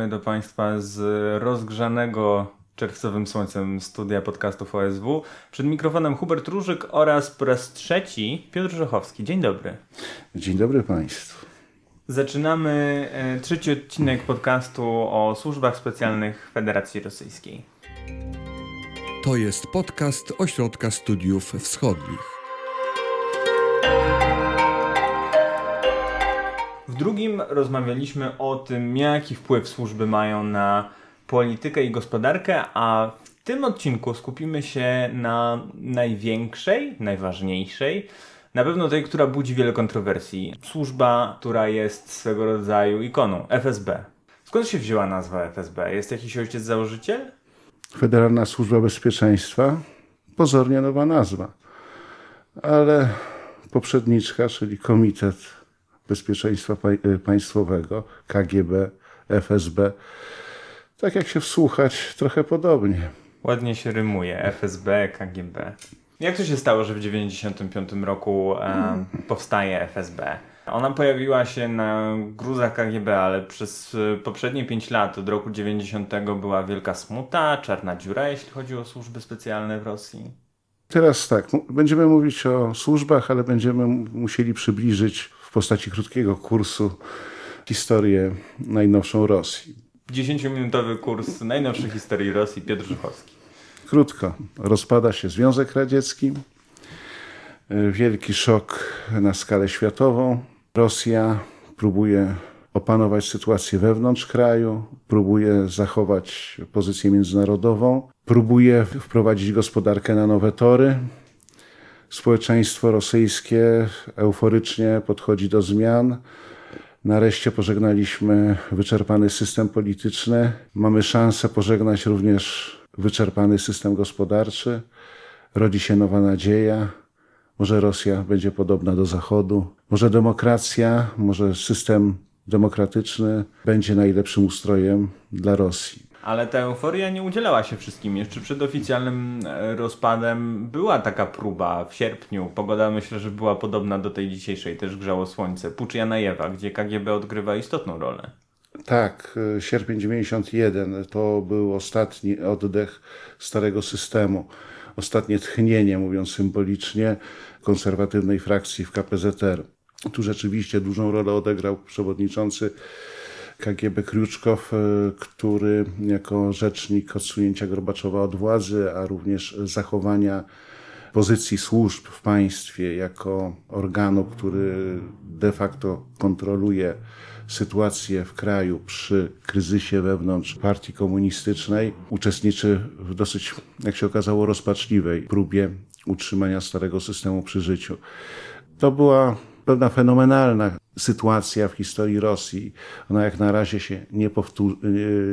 Mówimy do Państwa z rozgrzanego czerwcowym słońcem studia podcastów OSW. Przed mikrofonem Hubert Różyk oraz po raz trzeci Piotr Rzechowski. Dzień dobry. Dzień dobry Państwu. Zaczynamy e, trzeci odcinek podcastu o służbach specjalnych Federacji Rosyjskiej. To jest podcast Ośrodka Studiów Wschodnich. W drugim rozmawialiśmy o tym, jaki wpływ służby mają na politykę i gospodarkę, a w tym odcinku skupimy się na największej, najważniejszej, na pewno tej, która budzi wiele kontrowersji. Służba, która jest swego rodzaju ikoną FSB. Skąd się wzięła nazwa FSB? Jest jakiś ojciec założyciel? Federalna Służba Bezpieczeństwa. Pozornie nowa nazwa. Ale poprzedniczka, czyli Komitet Bezpieczeństwa Państwowego, KGB, FSB, tak jak się wsłuchać, trochę podobnie. Ładnie się rymuje, FSB, KGB. Jak to się stało, że w 1995 roku e, powstaje FSB? Ona pojawiła się na gruzach KGB, ale przez e, poprzednie 5 lat, od roku 90 była wielka smuta, czarna dziura, jeśli chodzi o służby specjalne w Rosji. Teraz tak, będziemy mówić o służbach, ale będziemy musieli przybliżyć w postaci krótkiego kursu historię najnowszą Rosji. 10-minutowy kurs najnowszej historii Rosji Piotr Żuchowski. Krótko. Rozpada się Związek Radziecki. Wielki szok na skalę światową. Rosja próbuje opanować sytuację wewnątrz kraju, próbuje zachować pozycję międzynarodową, próbuje wprowadzić gospodarkę na nowe tory. Społeczeństwo rosyjskie euforycznie podchodzi do zmian. Nareszcie pożegnaliśmy wyczerpany system polityczny. Mamy szansę pożegnać również wyczerpany system gospodarczy. Rodzi się nowa nadzieja. Może Rosja będzie podobna do Zachodu. Może demokracja, może system demokratyczny będzie najlepszym ustrojem dla Rosji. Ale ta euforia nie udzielała się wszystkim. Jeszcze przed oficjalnym e, rozpadem była taka próba w sierpniu. Pogoda myślę, że była podobna do tej dzisiejszej, też grzało słońce. Pucz Janajewa, gdzie KGB odgrywa istotną rolę. Tak, e, sierpień 91 to był ostatni oddech starego systemu. Ostatnie tchnienie, mówiąc symbolicznie, konserwatywnej frakcji w KPZR. Tu rzeczywiście dużą rolę odegrał przewodniczący KGB Kriuczkow, e, który jako rzecznik odsunięcia Gorbaczowa od władzy, a również zachowania pozycji służb w państwie jako organu, który de facto kontroluje sytuację w kraju przy kryzysie wewnątrz partii komunistycznej, uczestniczy w dosyć, jak się okazało, rozpaczliwej próbie utrzymania starego systemu przy życiu. To była pewna fenomenalna sytuacja w historii Rosji. Ona jak na razie się nie, powtór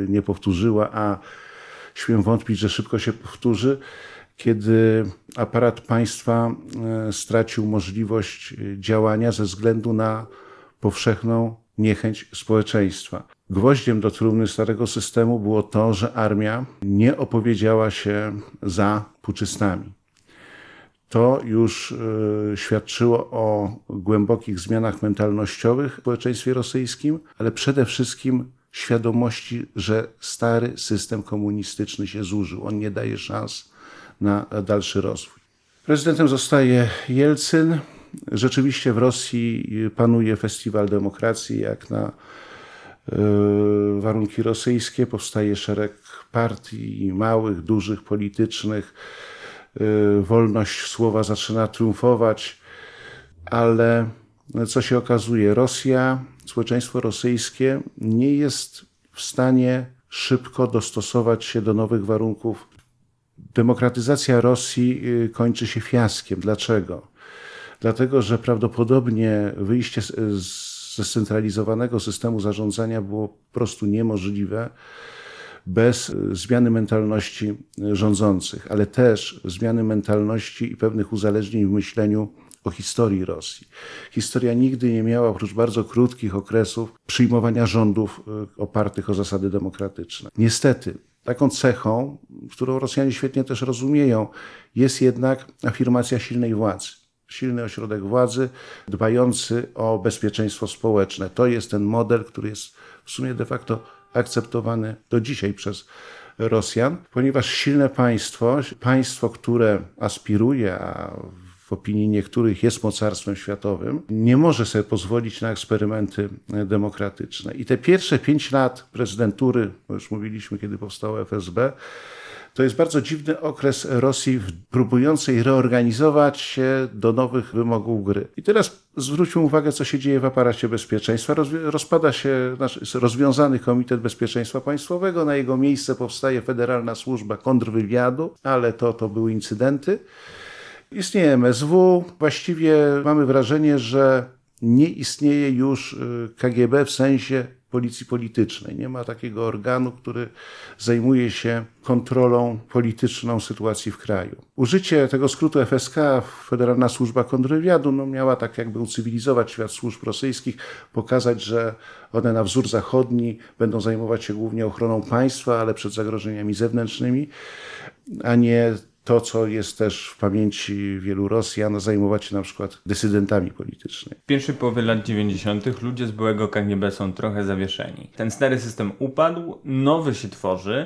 nie powtórzyła, a śmiem wątpić, że szybko się powtórzy, kiedy aparat państwa e, stracił możliwość działania ze względu na powszechną niechęć społeczeństwa. Gwoździem do trumny starego systemu było to, że armia nie opowiedziała się za puczystami. To już y, świadczyło o głębokich zmianach mentalnościowych w społeczeństwie rosyjskim, ale przede wszystkim świadomości, że stary system komunistyczny się zużył. On nie daje szans na dalszy rozwój. Prezydentem zostaje Jelcyn. Rzeczywiście w Rosji panuje festiwal demokracji, jak na y, warunki rosyjskie. Powstaje szereg partii małych, dużych, politycznych wolność słowa zaczyna triumfować, ale co się okazuje, Rosja, społeczeństwo rosyjskie nie jest w stanie szybko dostosować się do nowych warunków. Demokratyzacja Rosji y, kończy się fiaskiem. Dlaczego? Dlatego, że prawdopodobnie wyjście ze scentralizowanego systemu zarządzania było po prostu niemożliwe bez zmiany mentalności rządzących, ale też zmiany mentalności i pewnych uzależnień w myśleniu o historii Rosji. Historia nigdy nie miała, oprócz bardzo krótkich okresów, przyjmowania rządów e, opartych o zasady demokratyczne. Niestety, taką cechą, którą Rosjanie świetnie też rozumieją, jest jednak afirmacja silnej władzy. Silny ośrodek władzy, dbający o bezpieczeństwo społeczne. To jest ten model, który jest w sumie de facto akceptowany do dzisiaj przez Rosjan, ponieważ silne państwo, państwo, które aspiruje, a w opinii niektórych jest mocarstwem światowym, nie może sobie pozwolić na eksperymenty demokratyczne. I te pierwsze pięć lat prezydentury, bo już mówiliśmy, kiedy powstało FSB, to jest bardzo dziwny okres Rosji próbującej reorganizować się do nowych wymogów gry. I teraz zwróćmy uwagę, co się dzieje w aparacie bezpieczeństwa. Rozpada się nasz rozwiązany Komitet Bezpieczeństwa Państwowego, na jego miejsce powstaje Federalna Służba Kontrwywiadu, ale to, to były incydenty. Istnieje MSW. Właściwie mamy wrażenie, że nie istnieje już y, KGB w sensie policji politycznej. Nie ma takiego organu, który zajmuje się kontrolą polityczną sytuacji w kraju. Użycie tego skrótu FSK, Federalna Służba Kontrwywiadu, no miała tak jakby ucywilizować świat służb rosyjskich, pokazać, że one na wzór zachodni będą zajmować się głównie ochroną państwa, ale przed zagrożeniami zewnętrznymi, a nie to, co jest też w pamięci wielu Rosjan, zajmować się na przykład dysydentami politycznymi. W pierwszej połowie lat 90. ludzie z byłego KGB są trochę zawieszeni. Ten stary system upadł, nowy się tworzy.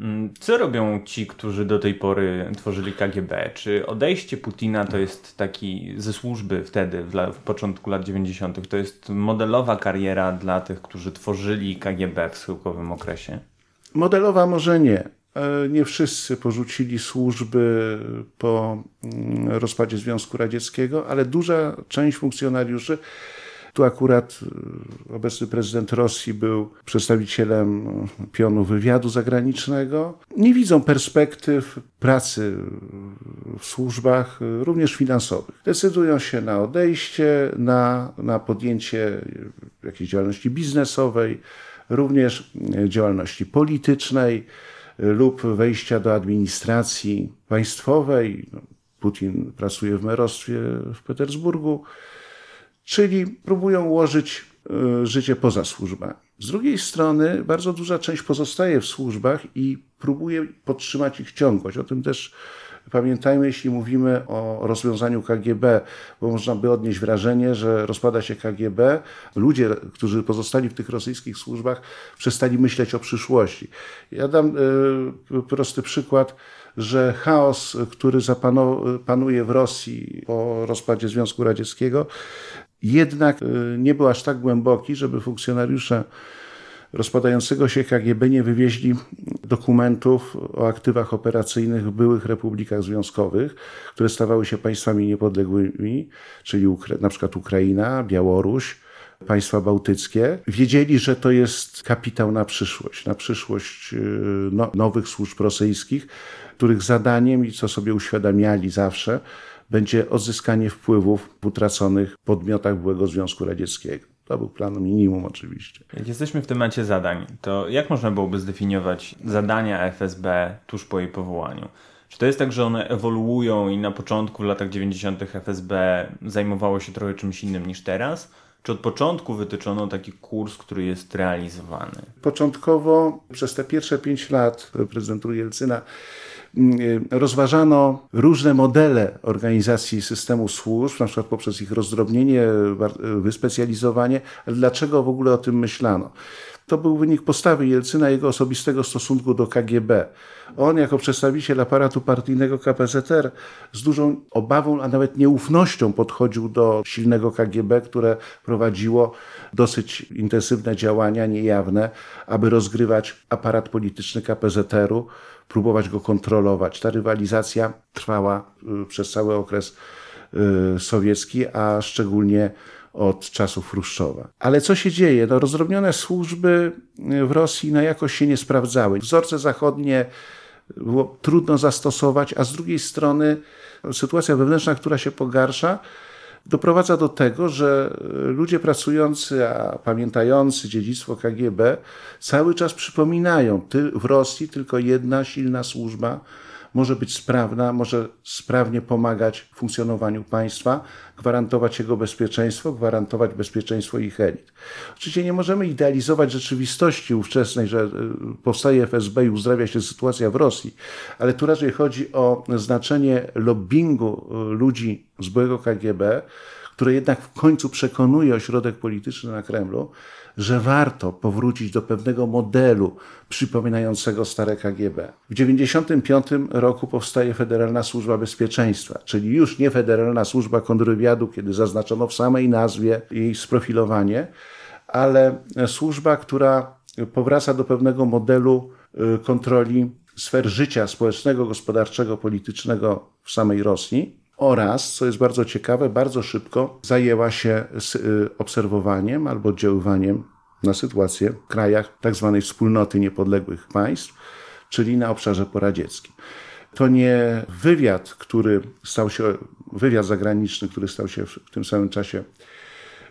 Mm, co robią ci, którzy do tej pory tworzyli KGB? Czy odejście Putina to jest taki ze służby wtedy, w, początku lat 90., to jest modelowa kariera dla tych, którzy tworzyli KGB w schyłkowym okresie? Modelowa może nie nie wszyscy porzucili służby po mm, rozpadzie Związku Radzieckiego, ale duża część funkcjonariuszy, tu akurat e, obecny prezydent Rosji był przedstawicielem pionu wywiadu zagranicznego, nie widzą perspektyw pracy w służbach, również finansowych. Decydują się na odejście, na, na podjęcie jakiejś działalności biznesowej, również działalności politycznej lub wejścia do administracji państwowej. No, Putin pracuje w merostwie w Petersburgu, czyli próbują ułożyć e, życie poza służbami. Z drugiej strony bardzo duża część pozostaje w służbach i próbuje podtrzymać ich ciągłość. O tym też Pamiętajmy, jeśli mówimy o rozwiązaniu KGB, bo można by odnieść wrażenie, że rozpada się KGB, ludzie, którzy pozostali w tych rosyjskich służbach, przestali myśleć o przyszłości. Ja dam y, prosty przykład że chaos, który panuje w Rosji po rozpadzie Związku Radzieckiego, jednak y, nie był aż tak głęboki, żeby funkcjonariusze rozpadającego się KGB nie wywieźli dokumentów o aktywach operacyjnych w byłych republikach związkowych, które stawały się państwami niepodległymi, czyli na przykład Ukraina, Białoruś, państwa bałtyckie, wiedzieli, że to jest kapitał na przyszłość, na przyszłość y, no, nowych służb rosyjskich, których zadaniem i co sobie uświadamiali zawsze, będzie odzyskanie wpływów w utraconych podmiotach byłego Związku Radzieckiego. To był plan minimum oczywiście. Jak jesteśmy w temacie zadań, to jak można byłoby zdefiniować zadania FSB tuż po jej powołaniu? Czy to jest tak, że one ewoluują i na początku w latach 90. FSB zajmowało się trochę czymś innym niż teraz? Czy od początku wytyczono taki kurs, który jest realizowany? Początkowo przez te pierwsze pięć lat prezydentury Jelcyna mm, rozważano różne modele organizacji systemu służb, na przykład poprzez ich rozdrobnienie, wyspecjalizowanie. Ale dlaczego w ogóle o tym myślano? To był wynik postawy Jelcyna jego osobistego stosunku do KGB. On jako przedstawiciel aparatu partyjnego KPZR z dużą obawą, a nawet nieufnością podchodził do silnego KGB, które prowadziło dosyć intensywne działania niejawne, aby rozgrywać aparat polityczny KPZR-u, próbować go kontrolować. Ta rywalizacja trwała y, przez cały okres y, sowiecki, a szczególnie od czasów Chruszczowa. Ale co się dzieje? No, rozdrobnione służby w Rosji na jakoś się nie sprawdzały. Wzorce zachodnie było trudno zastosować, a z drugiej strony sytuacja wewnętrzna, która się pogarsza, doprowadza do tego, że ludzie pracujący, a pamiętający dziedzictwo KGB cały czas przypominają, w Rosji tylko jedna silna służba może być sprawna, może sprawnie pomagać funkcjonowaniu państwa, gwarantować jego bezpieczeństwo, gwarantować bezpieczeństwo ich elit. Oczywiście nie możemy idealizować rzeczywistości ówczesnej, że e, powstaje FSB i uzdrawia się sytuacja w Rosji, ale tu raczej chodzi o znaczenie lobbingu e, ludzi z byłego KGB, które jednak w końcu przekonuje ośrodek polityczny na Kremlu, że warto powrócić do pewnego modelu przypominającego stare KGB. W 1995 roku powstaje Federalna Służba Bezpieczeństwa, czyli już nie Federalna Służba Kontrwywiadu, kiedy zaznaczono w samej nazwie jej sprofilowanie, ale służba, która powraca do pewnego modelu y, kontroli sfer życia społecznego, gospodarczego, politycznego w samej Rosji oraz, co jest bardzo ciekawe, bardzo szybko zajęła się y, obserwowaniem albo oddziaływaniem na sytuację w krajach tzw. Tak wspólnoty niepodległych państw, czyli na obszarze poradzieckim. To nie wywiad, który stał się, wywiad zagraniczny, który stał się w tym samym czasie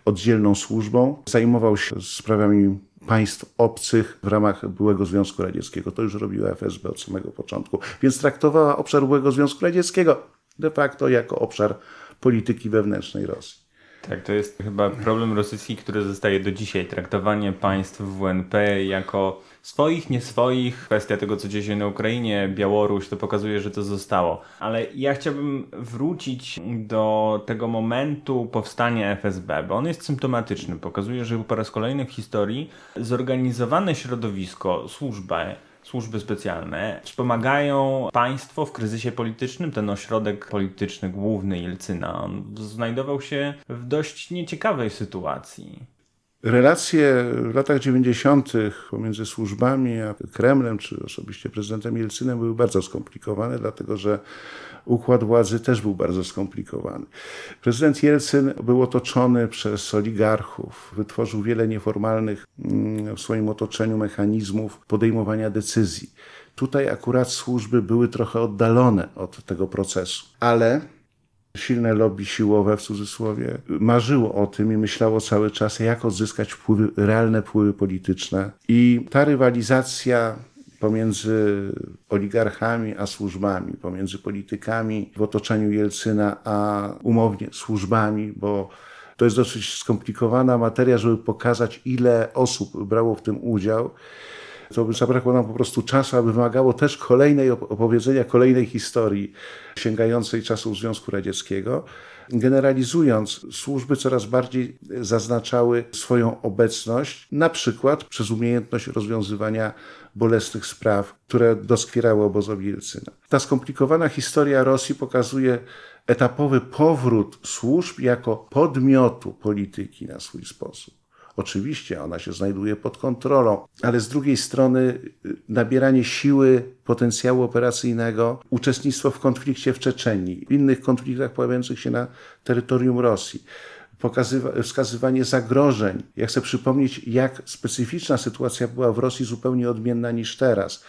oddzielną służbą, zajmował się sprawami państw obcych w ramach byłego Związku Radzieckiego. To już robiła FSB od samego początku, więc traktowała obszar byłego Związku Radzieckiego de facto jako obszar polityki wewnętrznej Rosji. Tak, to jest chyba problem rosyjski, który zostaje do dzisiaj. Traktowanie państw WNP jako swoich, nie swoich. Kwestia tego, co dzieje się na Ukrainie, Białoruś, to pokazuje, że to zostało. Ale ja chciałbym wrócić do tego momentu powstania FSB, bo on jest symptomatyczny. Pokazuje, że po raz kolejny w historii zorganizowane środowisko, służba, służby specjalne wspomagają państwo w kryzysie politycznym. Ten ośrodek polityczny główny Jelcyna on znajdował się w dość nieciekawej sytuacji. Relacje w latach 90. pomiędzy służbami a Kremlem, czy osobiście prezydentem Jelcynem były bardzo skomplikowane, dlatego że układ władzy też był bardzo skomplikowany. Prezydent Jelcyn był otoczony przez oligarchów, wytworzył wiele nieformalnych mm, w swoim otoczeniu mechanizmów podejmowania decyzji. Tutaj akurat służby były trochę oddalone od tego procesu, ale silne lobby siłowe w cudzysłowie marzyło o tym i myślało cały czas, jak odzyskać wpływy, realne wpływy polityczne. I ta rywalizacja pomiędzy oligarchami a służbami, pomiędzy politykami w otoczeniu Jelcyna a umownie służbami, bo to jest dosyć skomplikowana materia, żeby pokazać, ile osób brało w tym udział. To zabrakło nam po prostu czasu, aby wymagało też kolejnej opowiedzenia, kolejnej historii sięgającej czasów Związku Radzieckiego. Generalizując, służby coraz bardziej zaznaczały swoją obecność, na przykład przez umiejętność rozwiązywania bolesnych spraw, które doskwierały obozowi Jelcyna. Ta skomplikowana historia Rosji pokazuje etapowy powrót służb jako podmiotu polityki na swój sposób. Oczywiście ona się znajduje pod kontrolą, ale z drugiej strony y, nabieranie siły potencjału operacyjnego, uczestnictwo w konflikcie w Czeczenii, w innych konfliktach pojawiających się na terytorium Rosji, wskazywanie zagrożeń. Ja chcę przypomnieć, jak specyficzna sytuacja była w Rosji, zupełnie odmienna niż teraz.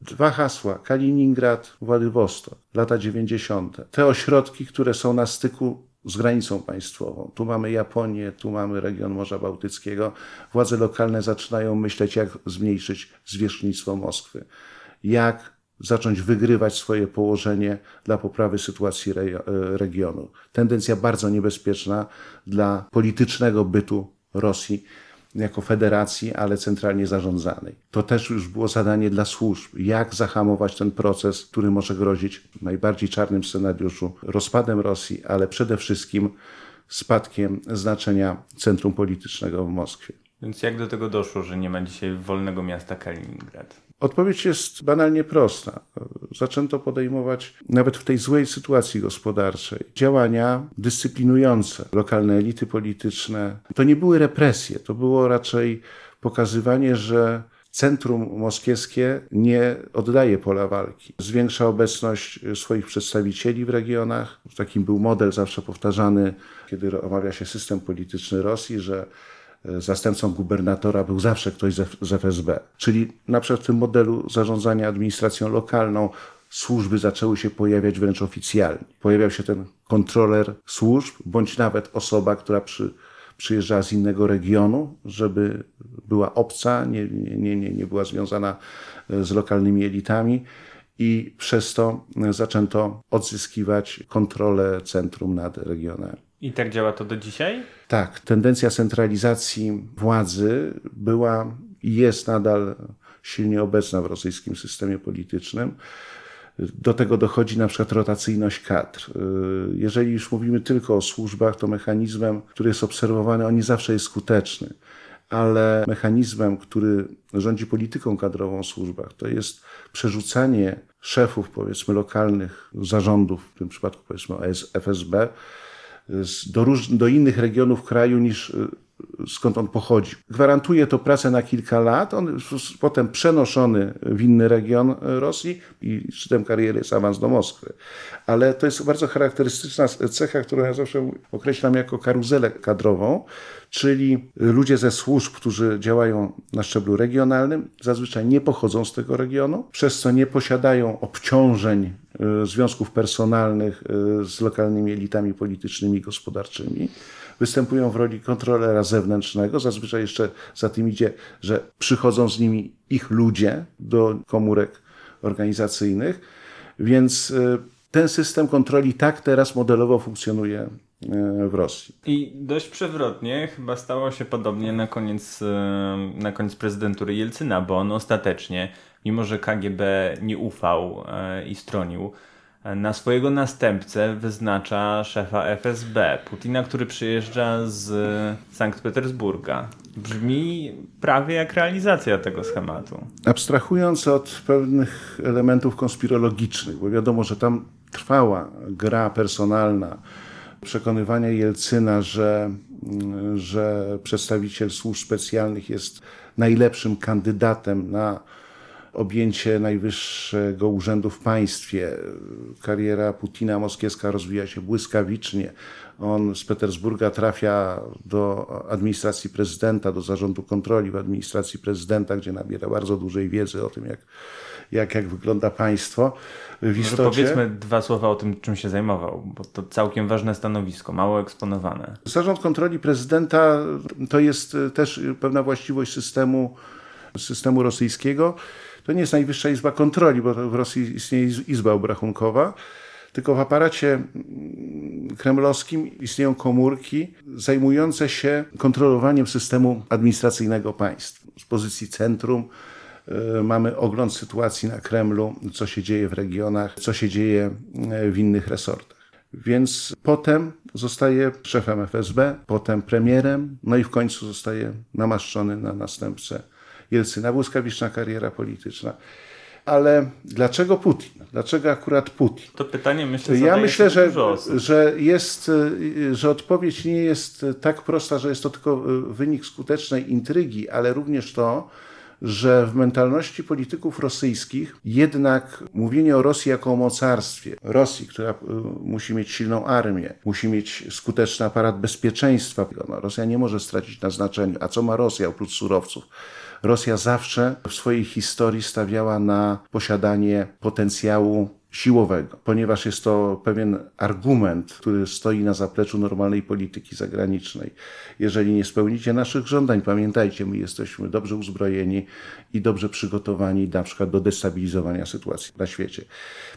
Dwa hasła: Kaliningrad, Władywostok, lata 90. Te ośrodki, które są na styku z granicą państwową. Tu mamy Japonię, tu mamy region Morza Bałtyckiego. Władze lokalne zaczynają myśleć, jak zmniejszyć zwierzchnictwo Moskwy, jak zacząć wygrywać swoje położenie dla poprawy sytuacji e, regionu. Tendencja bardzo niebezpieczna dla politycznego bytu Rosji jako federacji, ale centralnie zarządzanej. To też już było zadanie dla służb, jak zahamować ten proces, który może grozić w najbardziej czarnym scenariuszu rozpadem Rosji, ale przede wszystkim spadkiem znaczenia centrum politycznego w Moskwie. Więc jak do tego doszło, że nie ma dzisiaj wolnego miasta Kaliningrad? Odpowiedź jest banalnie prosta. Zaczęto podejmować nawet w tej złej sytuacji gospodarczej działania dyscyplinujące lokalne elity polityczne. To nie były represje, to było raczej pokazywanie, że centrum moskiewskie nie oddaje pola walki. Zwiększa obecność swoich przedstawicieli w regionach. Takim był model zawsze powtarzany, kiedy omawia się system polityczny Rosji, że zastępcą gubernatora był zawsze ktoś z FSB. Czyli na przykład w tym modelu zarządzania administracją lokalną służby zaczęły się pojawiać wręcz oficjalnie. Pojawiał się ten kontroler służb, bądź nawet osoba, która przy, przyjeżdżała z innego regionu, żeby była obca, nie, nie, nie, nie była związana e, z lokalnymi elitami i przez to zaczęto odzyskiwać kontrolę centrum nad regionem. I tak działa to do dzisiaj? Tak, tendencja centralizacji władzy była i jest nadal silnie obecna w rosyjskim systemie politycznym. Do tego dochodzi na przykład rotacyjność kadr. Jeżeli już mówimy tylko o służbach, to mechanizmem, który jest obserwowany, on nie zawsze jest skuteczny ale mechanizmem, który rządzi polityką kadrową w służbach, to jest przerzucanie szefów, powiedzmy, lokalnych zarządów, w tym przypadku powiedzmy FSB, do, róż, do innych regionów kraju niż skąd on pochodzi. Gwarantuje to pracę na kilka lat, on jest potem przenoszony w inny region Rosji i szczytem kariery jest awans do Moskwy. Ale to jest bardzo charakterystyczna cecha, którą ja zawsze określam jako karuzelę kadrową, czyli ludzie ze służb, którzy działają na szczeblu regionalnym, zazwyczaj nie pochodzą z tego regionu, przez co nie posiadają obciążeń e, związków personalnych e, z lokalnymi elitami politycznymi i gospodarczymi występują w roli kontrolera zewnętrznego. Zazwyczaj jeszcze za tym idzie, że przychodzą z nimi ich ludzie do komórek organizacyjnych, więc e, ten system kontroli tak teraz modelowo funkcjonuje e, w Rosji. I dość przewrotnie chyba stało się podobnie na koniec, e, na koniec prezydentury Jelcyna, bo on ostatecznie, mimo że KGB nie ufał i stronił, na swojego następcę wyznacza szefa FSB, Putina, który przyjeżdża z Sankt Petersburga. Brzmi prawie jak realizacja tego schematu. Abstrahując od pewnych elementów konspirologicznych, bo wiadomo, że tam trwała gra personalna przekonywania Jelcyna, że, że przedstawiciel służb specjalnych jest najlepszym kandydatem na objęcie najwyższego urzędu w państwie. Kariera Putina moskiewska rozwija się błyskawicznie. On z Petersburga trafia do administracji prezydenta, do zarządu kontroli w administracji prezydenta, gdzie nabiera bardzo dużej wiedzy o tym, jak, jak, jak wygląda państwo. W istocie... powiedzmy dwa słowa o tym, czym się zajmował, bo to całkiem ważne stanowisko, mało eksponowane. Zarząd kontroli prezydenta to jest też pewna właściwość systemu, systemu rosyjskiego to nie jest Najwyższa Izba Kontroli, bo w Rosji istnieje Izba Obrachunkowa, tylko w aparacie mm, kremlowskim istnieją komórki zajmujące się kontrolowaniem systemu administracyjnego państw. Z pozycji centrum y, mamy ogląd sytuacji na Kremlu, co się dzieje w regionach, co się dzieje y, w innych resortach. Więc potem zostaje szefem FSB, potem premierem, no i w końcu zostaje namaszczony na następcę Jelcyna, błyskawiczna kariera polityczna. Ale dlaczego Putin? Dlaczego akurat Putin? To pytanie myślę, Ja myślę, że, że, jest, że odpowiedź nie jest tak prosta, że jest to tylko wynik skutecznej intrygi, ale również to, że w mentalności polityków rosyjskich jednak mówienie o Rosji jako o mocarstwie, Rosji, która y, musi mieć silną armię, musi mieć skuteczny aparat bezpieczeństwa, no, Rosja nie może stracić na znaczeniu. A co ma Rosja oprócz surowców? Rosja zawsze w swojej historii stawiała na posiadanie potencjału siłowego, ponieważ jest to pewien argument, który stoi na zapleczu normalnej polityki zagranicznej. Jeżeli nie spełnicie naszych żądań, pamiętajcie, my jesteśmy dobrze uzbrojeni i dobrze przygotowani na przykład do destabilizowania sytuacji na świecie.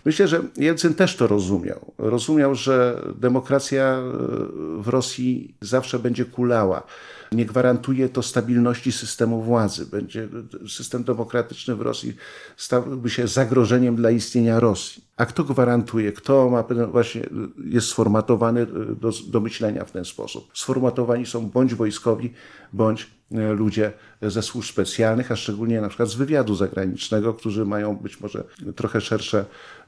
Myślę, że Jelcyn też to rozumiał. Rozumiał, że demokracja w Rosji zawsze będzie kulała nie gwarantuje to stabilności systemu władzy. Będzie, system demokratyczny w Rosji stałby się zagrożeniem dla istnienia Rosji. A kto gwarantuje, kto ma właśnie jest sformatowany do, do myślenia w ten sposób? Sformatowani są bądź wojskowi, bądź e, ludzie ze służb specjalnych, a szczególnie na przykład z wywiadu zagranicznego, którzy mają być może trochę szersze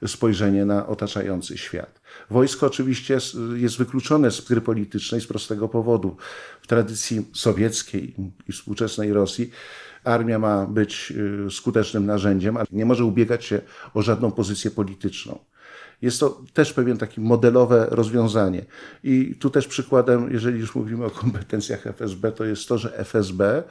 spojrzenie na otaczający świat. Wojsko oczywiście jest wykluczone z gry politycznej z prostego powodu. W tradycji sowieckiej i współczesnej Rosji armia ma być y, skutecznym narzędziem, ale nie może ubiegać się o żadną pozycję polityczną. Jest to też pewien taki modelowe rozwiązanie. I tu też przykładem, jeżeli już mówimy o kompetencjach FSB, to jest to, że FSB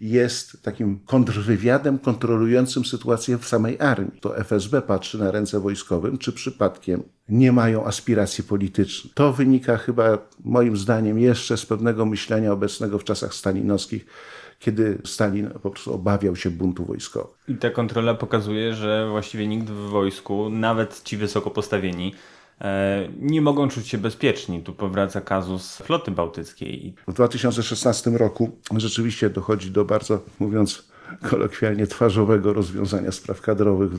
jest takim kontrwywiadem kontrolującym sytuację w samej armii. To FSB patrzy na ręce wojskowym, czy przypadkiem nie mają aspiracji politycznych. To wynika chyba moim zdaniem jeszcze z pewnego myślenia obecnego w czasach stalinowskich, kiedy Stalin po prostu obawiał się buntu wojskowego. I ta kontrola pokazuje, że właściwie nikt w wojsku, nawet ci wysoko postawieni, nie mogą czuć się bezpieczni. Tu powraca kazus floty bałtyckiej. W 2016 roku rzeczywiście dochodzi do bardzo, mówiąc kolokwialnie twarzowego rozwiązania spraw kadrowych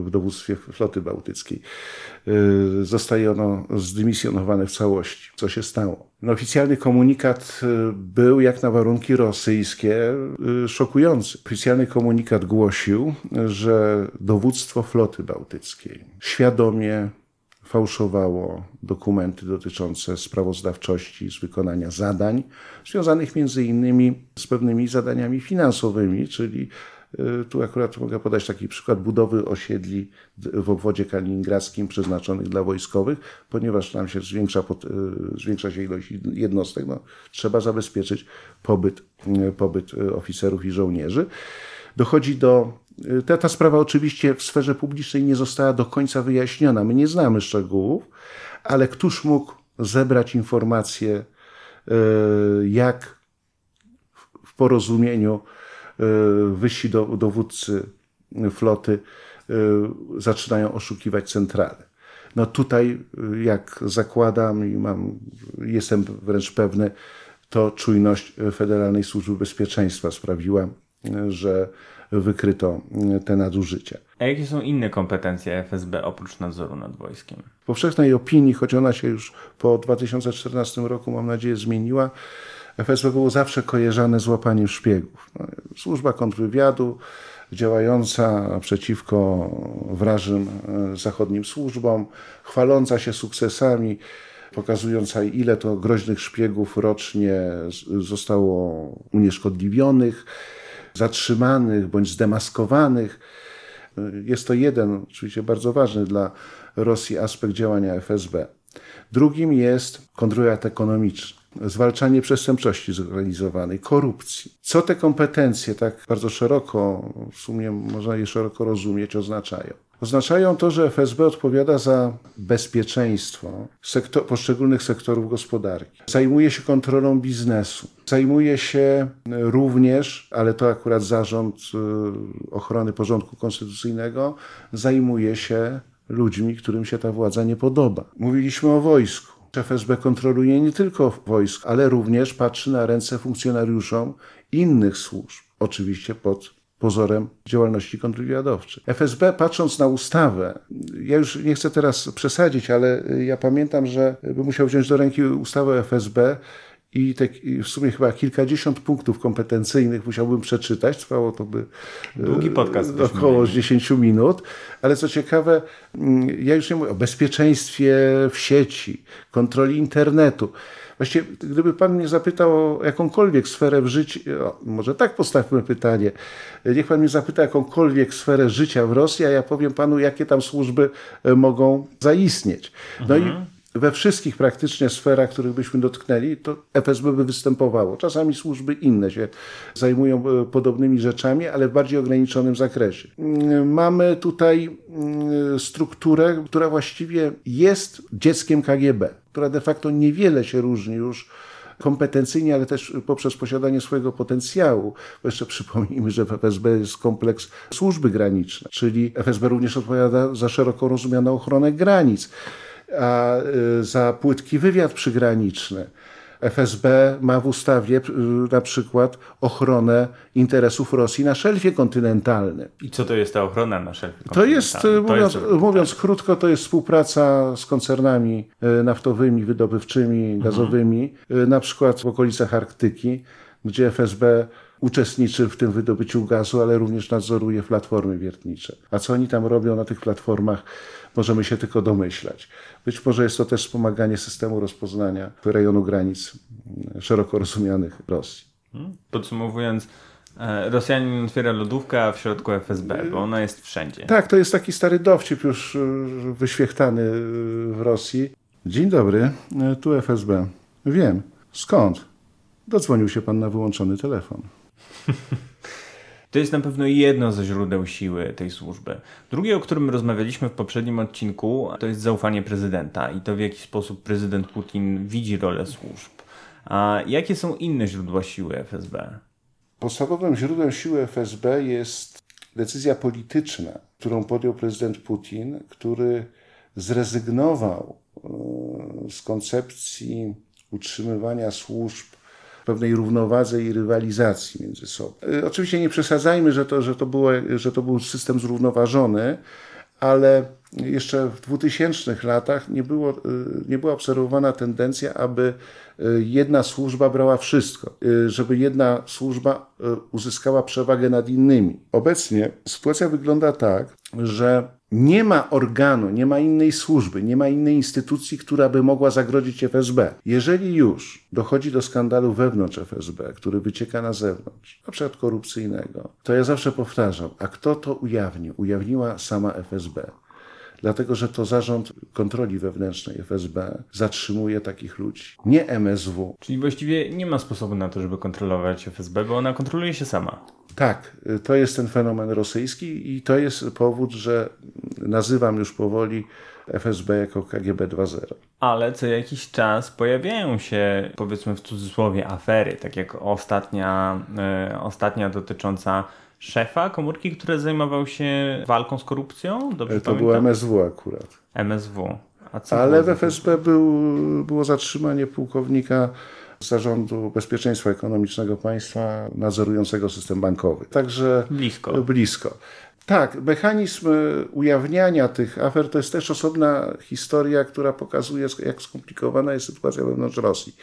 w dowództwie floty bałtyckiej. Zostaje ono zdymisjonowane w całości. Co się stało? No, oficjalny komunikat był, jak na warunki rosyjskie, szokujący. Oficjalny komunikat głosił, że dowództwo floty bałtyckiej świadomie fałszowało dokumenty dotyczące sprawozdawczości z wykonania zadań, związanych między innymi z pewnymi zadaniami finansowymi, czyli y, tu akurat mogę podać taki przykład budowy osiedli w obwodzie kaliningradzkim przeznaczonych dla wojskowych, ponieważ tam się zwiększa, y, zwiększa się ilość jednostek, no, trzeba zabezpieczyć pobyt, y, pobyt oficerów i żołnierzy. Dochodzi do ta, ta sprawa oczywiście w sferze publicznej nie została do końca wyjaśniona. My nie znamy szczegółów, ale któż mógł zebrać informacje, e, jak w porozumieniu e, wyżsi dowódcy floty zaczynają oszukiwać centralę. No tutaj, jak zakładam i mam, jestem wręcz pewny, to czujność Federalnej Służby Bezpieczeństwa sprawiła, że wykryto te nadużycia. A jakie są inne kompetencje FSB oprócz nadzoru nad wojskiem? W powszechnej opinii, choć ona się już po 2014 roku, mam nadzieję, zmieniła, FSB było zawsze kojarzone z łapaniem szpiegów. No, służba kontrwywiadu działająca przeciwko wrażym e, zachodnim służbom, chwaląca się sukcesami, pokazująca ile to groźnych szpiegów rocznie zostało unieszkodliwionych zatrzymanych bądź zdemaskowanych. Jest to jeden, oczywiście bardzo ważny dla Rosji aspekt działania FSB. Drugim jest kontrwywiad ekonomiczny, zwalczanie przestępczości zorganizowanej, korupcji. Co te kompetencje tak bardzo szeroko, w sumie można je szeroko rozumieć, oznaczają? Oznaczają to, że FSB odpowiada za bezpieczeństwo sektor, poszczególnych sektorów gospodarki. Zajmuje się kontrolą biznesu. Zajmuje się również, ale to akurat Zarząd y, Ochrony Porządku Konstytucyjnego, zajmuje się ludźmi, którym się ta władza nie podoba. Mówiliśmy o wojsku. FSB kontroluje nie tylko wojsk, ale również patrzy na ręce funkcjonariuszom innych służb, oczywiście pod pozorem działalności kontrwywiadowczej. FSB, patrząc na ustawę, ja już nie chcę teraz przesadzić, ale ja pamiętam, że by musiał wziąć do ręki ustawę FSB i te, w sumie chyba kilkadziesiąt punktów kompetencyjnych musiałbym przeczytać. Trwało to by Długi podcast około 10 minut. Ale co ciekawe, ja już nie mówię o bezpieczeństwie w sieci, kontroli internetu. Właściwie, gdyby Pan mnie zapytał o jakąkolwiek sferę w życiu, może tak postawmy pytanie, niech Pan mnie zapyta jakąkolwiek sferę życia w Rosji, a ja powiem Panu, jakie tam służby e, mogą zaistnieć. No mhm. i we wszystkich praktycznie sferach, których byśmy dotknęli, to FSB by występowało. Czasami służby inne się zajmują e, podobnymi rzeczami, ale w bardziej ograniczonym zakresie. Mm, mamy tutaj mm, strukturę, która właściwie jest dzieckiem KGB, która de facto niewiele się różni już kompetencyjnie, ale też poprzez posiadanie swojego potencjału. Bo jeszcze przypomnijmy, że w FSB jest kompleks służby granicznej, czyli FSB również odpowiada za szeroko rozumianą ochronę granic a y, za płytki wywiad przygraniczny. FSB ma w ustawie y, na przykład ochronę interesów Rosji na szelfie kontynentalnym. I co to jest ta ochrona na szelfie kontynentalnym? To jest, to mówiąc, jest, mówiąc tak. krótko, to jest współpraca z koncernami y, naftowymi, wydobywczymi, mhm. gazowymi, mhm. na przykład w okolicach Arktyki, gdzie FSB uczestniczy w tym wydobyciu gazu, ale również nadzoruje platformy wiertnicze. A co oni tam robią na tych platformach, możemy się tylko domyślać. Być może jest to też wspomaganie systemu rozpoznania rejonu granic szeroko rozumianych Rosji. Hmm? Podsumowując, e, Rosjanin otwiera lodówkę, a w środku FSB, bo ona jest wszędzie. Tak, to jest taki stary dowcip już e, wyświechtany e, w Rosji. Dzień dobry, tu FSB. Wiem. Skąd? Dodzwonił się pan na wyłączony telefon. To jest na pewno jedno ze źródeł siły tej służby. Drugie, o którym rozmawialiśmy w poprzednim odcinku, to jest zaufanie prezydenta i to w jaki sposób prezydent Putin widzi rolę służb. A jakie są inne źródła siły FSB? Podstawowym źródłem siły FSB jest decyzja polityczna, którą podjął prezydent Putin, który zrezygnował e, z koncepcji utrzymywania służb pewnej równowadze i rywalizacji między sobą. Y, oczywiście nie przesadzajmy, że to, że to, było, że to był system zrównoważony, ale jeszcze w 2000 latach nie, było, y, nie była obserwowana tendencja, aby jedna służba brała wszystko, y, żeby jedna służba uzyskała przewagę nad innymi. Obecnie sytuacja wygląda tak, że nie ma organu, nie ma innej służby, nie ma innej instytucji, która by mogła zagrodzić FSB. Jeżeli już dochodzi do skandalu wewnątrz FSB, który wycieka na zewnątrz, na przykład korupcyjnego, to ja zawsze powtarzam, a kto to ujawnił? Ujawniła sama FSB dlatego że to zarząd kontroli wewnętrznej FSB zatrzymuje takich ludzi, nie MSW. Czyli właściwie nie ma sposobu na to, żeby kontrolować FSB, bo ona kontroluje się sama. Tak, to jest ten fenomen rosyjski i to jest powód, że nazywam już powoli FSB jako KGB 2.0. Ale co jakiś czas pojawiają się, powiedzmy w cudzysłowie, afery, tak jak ostatnia, y, ostatnia dotycząca szefa komórki, który zajmował się walką z korupcją? Dobrze to było MSW akurat. MSW. Ale w FSB był, było zatrzymanie pułkownika Zarządu Bezpieczeństwa Ekonomicznego Państwa nadzorującego system bankowy. Także blisko. blisko. Tak, mechanizm ujawniania tych afer to jest też osobna historia, która pokazuje, jak skomplikowana jest sytuacja wewnątrz Rosji.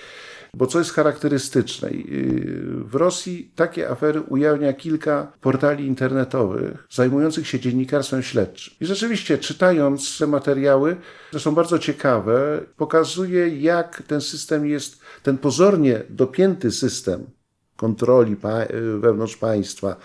Bo co jest charakterystyczne? W Rosji takie afery ujawnia kilka portali internetowych zajmujących się dziennikarstwem śledczym. I rzeczywiście, czytając te materiały, które są bardzo ciekawe, pokazuje, jak ten system jest, ten pozornie dopięty system kontroli wewnątrz państwa,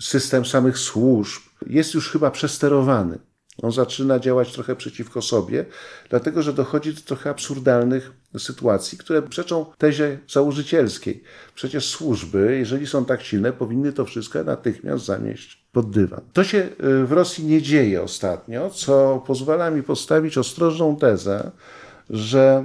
system samych służb, jest już chyba przesterowany. On zaczyna działać trochę przeciwko sobie, dlatego że dochodzi do trochę absurdalnych sytuacji, które przeczą tezie założycielskiej. Przecież służby, jeżeli są tak silne, powinny to wszystko natychmiast zamieść pod dywan. To się y, w Rosji nie dzieje ostatnio, co pozwala mi postawić ostrożną tezę, że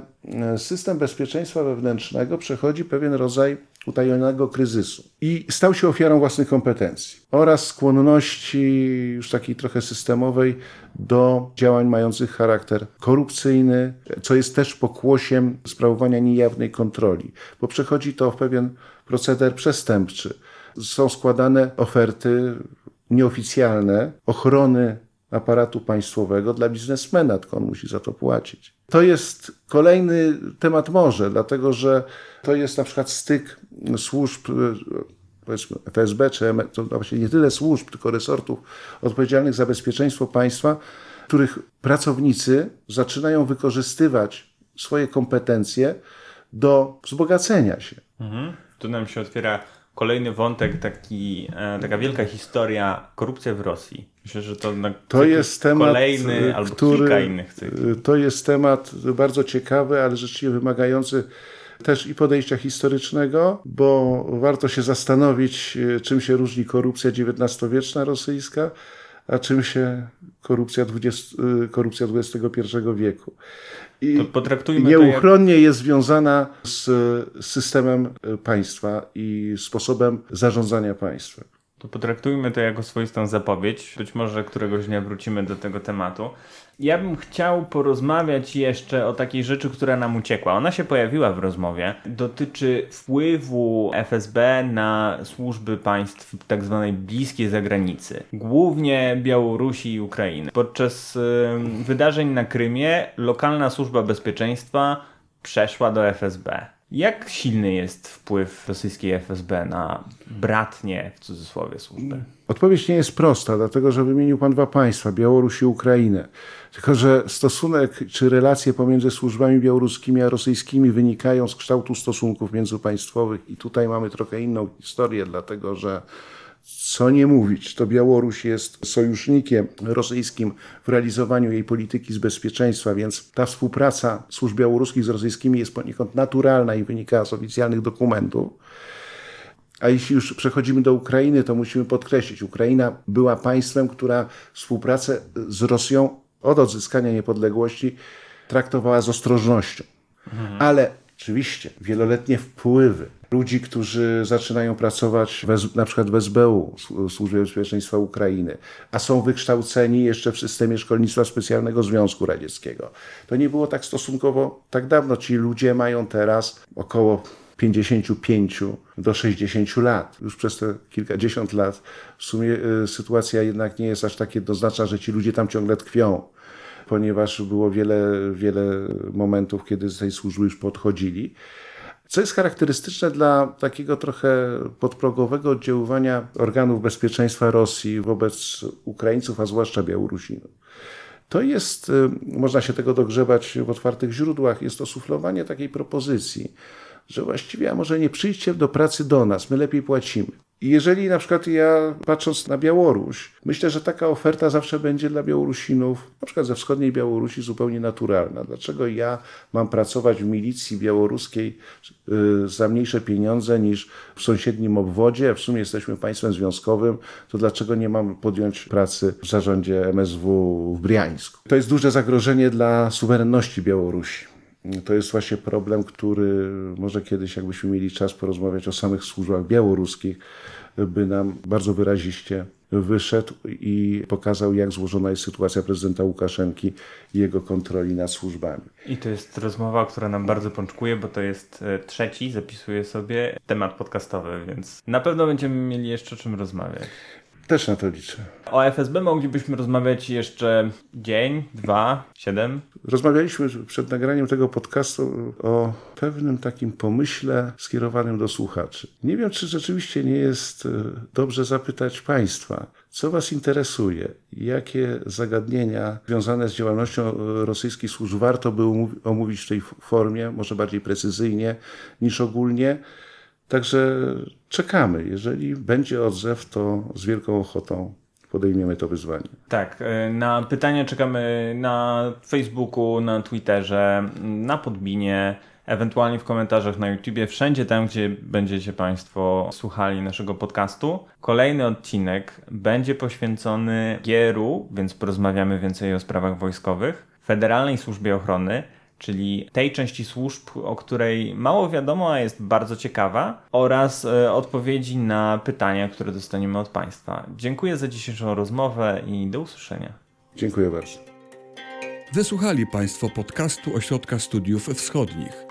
y, system bezpieczeństwa wewnętrznego przechodzi pewien rodzaj utajonego kryzysu i stał się ofiarą własnych kompetencji oraz skłonności już takiej trochę systemowej do działań mających charakter korupcyjny, co jest też pokłosiem sprawowania niejawnej kontroli, bo przechodzi to w pewien proceder przestępczy. Są składane oferty nieoficjalne ochrony aparatu państwowego dla biznesmena, tylko on musi za to płacić. To jest kolejny temat morze, dlatego że to jest na przykład styk służb, powiedzmy FSB, czy to właśnie nie tyle służb, tylko resortów odpowiedzialnych za bezpieczeństwo państwa, których pracownicy zaczynają wykorzystywać swoje kompetencje do wzbogacenia się. Mhm. Tu nam się otwiera kolejny wątek, taki, e, taka wielka historia, korupcja w Rosji. Myślę, że to, to jest temat, kolejny albo który, kilka innych cykli. To jest temat bardzo ciekawy, ale rzeczywiście wymagający też i podejścia historycznego, bo warto się zastanowić, czym się różni korupcja XIX-wieczna rosyjska, a czym się korupcja, 20, korupcja XXI wieku. I nieuchronnie jak... jest związana z systemem państwa i sposobem zarządzania państwem. To potraktujmy to jako swoistą zapowiedź. Być może któregoś dnia wrócimy do tego tematu. Ja bym chciał porozmawiać jeszcze o takiej rzeczy, która nam uciekła. Ona się pojawiła w rozmowie. Dotyczy wpływu FSB na służby państw tak zwanej bliskiej zagranicy. Głównie Białorusi i Ukrainy. Podczas wydarzeń na Krymie lokalna służba bezpieczeństwa przeszła do FSB. Jak silny jest wpływ rosyjskiej FSB na bratnie, w cudzysłowie, służby? Odpowiedź nie jest prosta, dlatego że wymienił Pan dwa państwa, Białoruś i Ukrainę. Tylko, że stosunek czy relacje pomiędzy służbami białoruskimi a rosyjskimi wynikają z kształtu stosunków międzypaństwowych i tutaj mamy trochę inną historię, dlatego że co nie mówić, to Białoruś jest sojusznikiem rosyjskim w realizowaniu jej polityki z bezpieczeństwa, więc ta współpraca służb białoruskich z rosyjskimi jest poniekąd naturalna i wynika z oficjalnych dokumentów. A jeśli już przechodzimy do Ukrainy, to musimy podkreślić, Ukraina była państwem, która współpracę z Rosją od odzyskania niepodległości traktowała z ostrożnością. Mhm. Ale oczywiście wieloletnie wpływy ludzi, którzy zaczynają pracować w, na przykład w SBU, Służbie Bezpieczeństwa Ukrainy, a są wykształceni jeszcze w systemie szkolnictwa specjalnego Związku Radzieckiego. To nie było tak stosunkowo tak dawno. Ci ludzie mają teraz około 55 do 60 lat. Już przez te kilkadziesiąt lat w sumie y, sytuacja jednak nie jest aż tak jednoznaczna, że ci ludzie tam ciągle tkwią, ponieważ było wiele, wiele momentów, kiedy z tej służby już podchodzili. Co jest charakterystyczne dla takiego trochę podprogowego oddziaływania organów bezpieczeństwa Rosji wobec Ukraińców, a zwłaszcza Białorusinów. To jest, y, można się tego dogrzebać w otwartych źródłach, jest to suflowanie takiej propozycji, że właściwie, a może nie przyjdźcie do pracy do nas, my lepiej płacimy. I jeżeli na przykład ja, patrząc na Białoruś, myślę, że taka oferta zawsze będzie dla Białorusinów, na przykład ze wschodniej Białorusi, zupełnie naturalna. Dlaczego ja mam pracować w milicji białoruskiej y, za mniejsze pieniądze niż w sąsiednim obwodzie? W sumie jesteśmy państwem związkowym, to dlaczego nie mam podjąć pracy w zarządzie MSW w Briańsku? To jest duże zagrożenie dla suwerenności Białorusi. To jest właśnie problem, który może kiedyś, jakbyśmy mieli czas porozmawiać o samych służbach białoruskich, by nam bardzo wyraziście wyszedł i pokazał, jak złożona jest sytuacja prezydenta Łukaszenki i jego kontroli nad służbami. I to jest rozmowa, która nam bardzo pączkuje, bo to jest e, trzeci, zapisuję sobie, temat podcastowy, więc na pewno będziemy mieli jeszcze o czym rozmawiać. Też na to liczę. O FSB moglibyśmy rozmawiać jeszcze dzień, dwa, siedem. Rozmawialiśmy przed nagraniem tego podcastu o pewnym takim pomyśle skierowanym do słuchaczy. Nie wiem, czy rzeczywiście nie jest e, dobrze zapytać Państwa, co Was interesuje? Jakie zagadnienia związane z działalnością e, rosyjskich służb warto by omówić w tej formie, może bardziej precyzyjnie niż ogólnie? Także czekamy. Jeżeli będzie odzew, to z wielką ochotą podejmiemy to wyzwanie. Tak, e, na pytania czekamy na Facebooku, na Twitterze, na Podbinie, ewentualnie w komentarzach na YouTubie, wszędzie tam, gdzie będziecie Państwo słuchali naszego podcastu. Kolejny odcinek będzie poświęcony Gieru, więc porozmawiamy więcej o sprawach wojskowych, Federalnej Służbie Ochrony, czyli tej części służb, o której mało wiadomo, a jest bardzo ciekawa, oraz e, odpowiedzi na pytania, które dostaniemy od Państwa. Dziękuję za dzisiejszą rozmowę i do usłyszenia. Dziękuję bardzo. Wysłuchali Państwo podcastu Ośrodka Studiów Wschodnich.